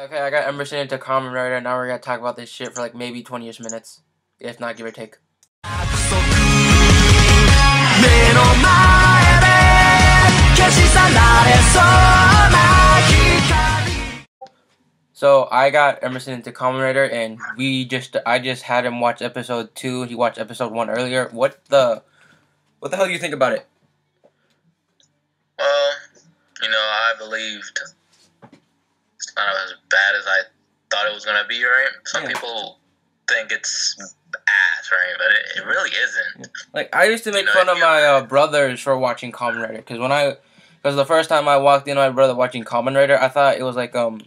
Okay, I got Emerson into Kamen Rider. And now we're gonna talk about this shit for like maybe 20ish minutes. If not, give or take. So I got Emerson into Kamen Rider, and we just I just had him watch episode two. He watched episode one earlier. What the what the hell do you think about it? Well, you know, I believed it's not as bad as I thought it was gonna be. Right? Some Yeah. people think it's ass, right? But it, it really isn't. Like I used to make You know, fun of yeah. my uh, brothers for watching Kamen Rider because when I because the first time I walked in my brother watching Kamen Rider, I thought it was like um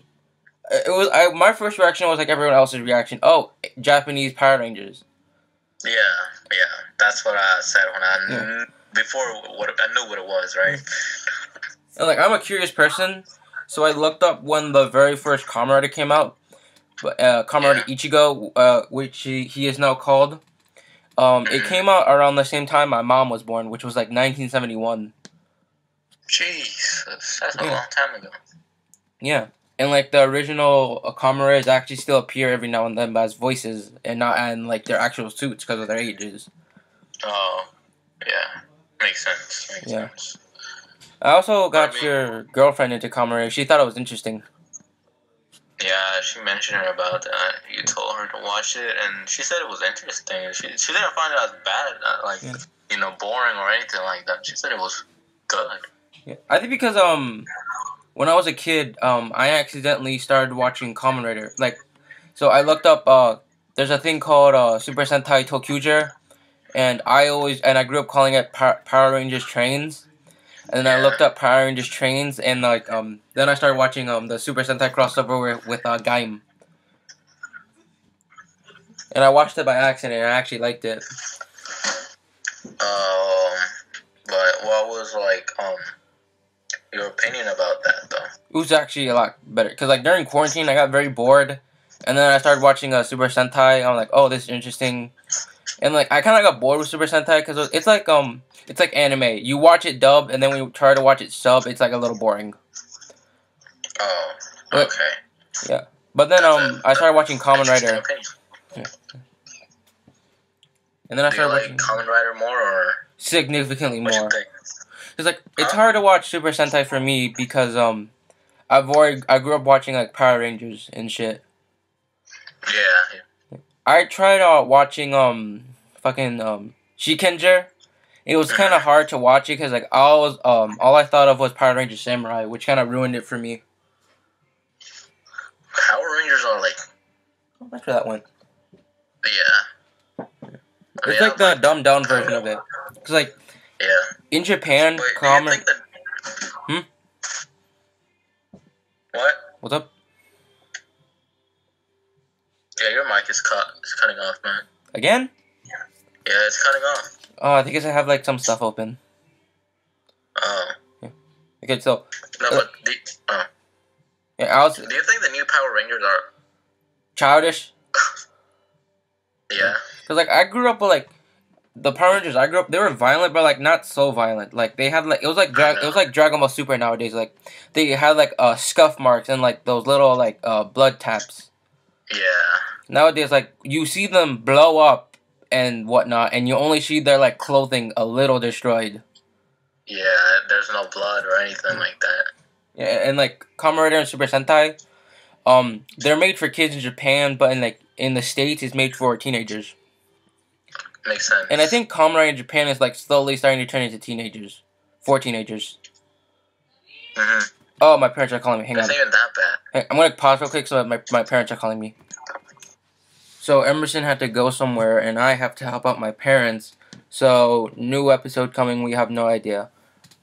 it was I my first reaction was like everyone else's reaction. Oh, Japanese Power Rangers. Yeah, yeah. That's what I said when I kn- before what I knew what it was, right? And like I'm a curious person, so I looked up when the very first Kamen Rider came out. But uh, Kamen Rider Ichigo, uh, which he, he is now called. Um, it Mhm. came out around the same time my mom was born, which was like 1971. Jeez, that's, that's a Yeah. long time ago. Yeah, and like the original uh, Kamen Riders actually still appear every now and then as voices and not and like their actual suits because of their ages. Oh, yeah, makes sense. Makes Yeah. sense. I also got I mean- your girlfriend into Kamen Rider. She thought it was interesting. Yeah, she mentioned about that. You told her to watch it, and she said it was interesting. She she didn't find it as bad, uh, like Yeah. you know, boring or anything like that. She said it was good. Yeah. I think because um when I was a kid, um I accidentally started watching Kamen Rider. Like so I looked up uh there's a thing called uh Super Sentai ToQger and I always and I grew up calling it Power Rangers Trains. And then I looked up Power Rangers Trains and like um then I started watching um the Super Sentai crossover with, with uh Gaim. And I watched it by accident and I actually liked it. Um, but what was like um your opinion about that though? It was actually a lot better because like during quarantine I got very bored, and then I started watching uh, Super Sentai. I'm like, oh, this is interesting, and like I kind of got bored with Super Sentai because it's like um it's like anime. You watch it dub, and then when you try to watch it sub, it's like a little boring. Oh, But- yeah, But then um I started watching Kamen Rider, and then I started like watching Kamen Rider more or significantly more. It's like it's Huh? hard to watch Super Sentai for me because um I've already I grew up watching like Power Rangers and shit. Yeah, I tried uh, watching um fucking um Shinkenger. It was kind of hard to watch it because like all was um all I thought of was Power Ranger Samurai, which kind of ruined it for me. Power Rangers are like Oh, that's where that went. yeah. It's Yeah, like the dumbed down version of it. Cause like yeah. in Japan, Wait, common. that? Hmm? What? What's up Yeah, your mic is cut. It's cutting off, man. again? Yeah, Yeah, it's cutting off. Oh, I think I have like some stuff open. Oh Okay, so no, but the, oh. yeah, I was do you think the new Power Rangers are? childish. Yeah. Cause like I grew up with like the Power Rangers. I grew up. They were violent, but like not so violent. Like they had like it was like dra- it was like Dragon Ball Super nowadays. Like they had like uh scuff marks and like those little like uh blood taps. Yeah. Nowadays, like you see them blow up and whatnot, and you only see their like clothing a little destroyed. Yeah. There's no blood or anything like that. Yeah, and like Kamen Rider and Super Sentai, um, they're made for kids in Japan, but in like in the states, it's made for teenagers. Makes sense. And I think Kamen Rider in Japan is like slowly starting to turn into teenagers, for teenagers. hmm Oh, my parents are calling me. Hang on. It's not even that bad. Hey, I'm gonna pause real quick so that my my parents are calling me. So Emerson had to go somewhere, and I have to help out my parents. So new episode coming. We have no idea.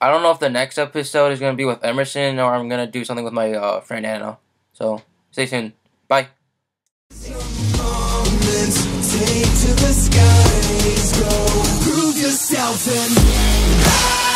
I don't know if the next episode is gonna be with Emerson or I'm gonna do something with my uh, friend Anna. So stay tuned. Bye. Take to the skies, go prove yourself and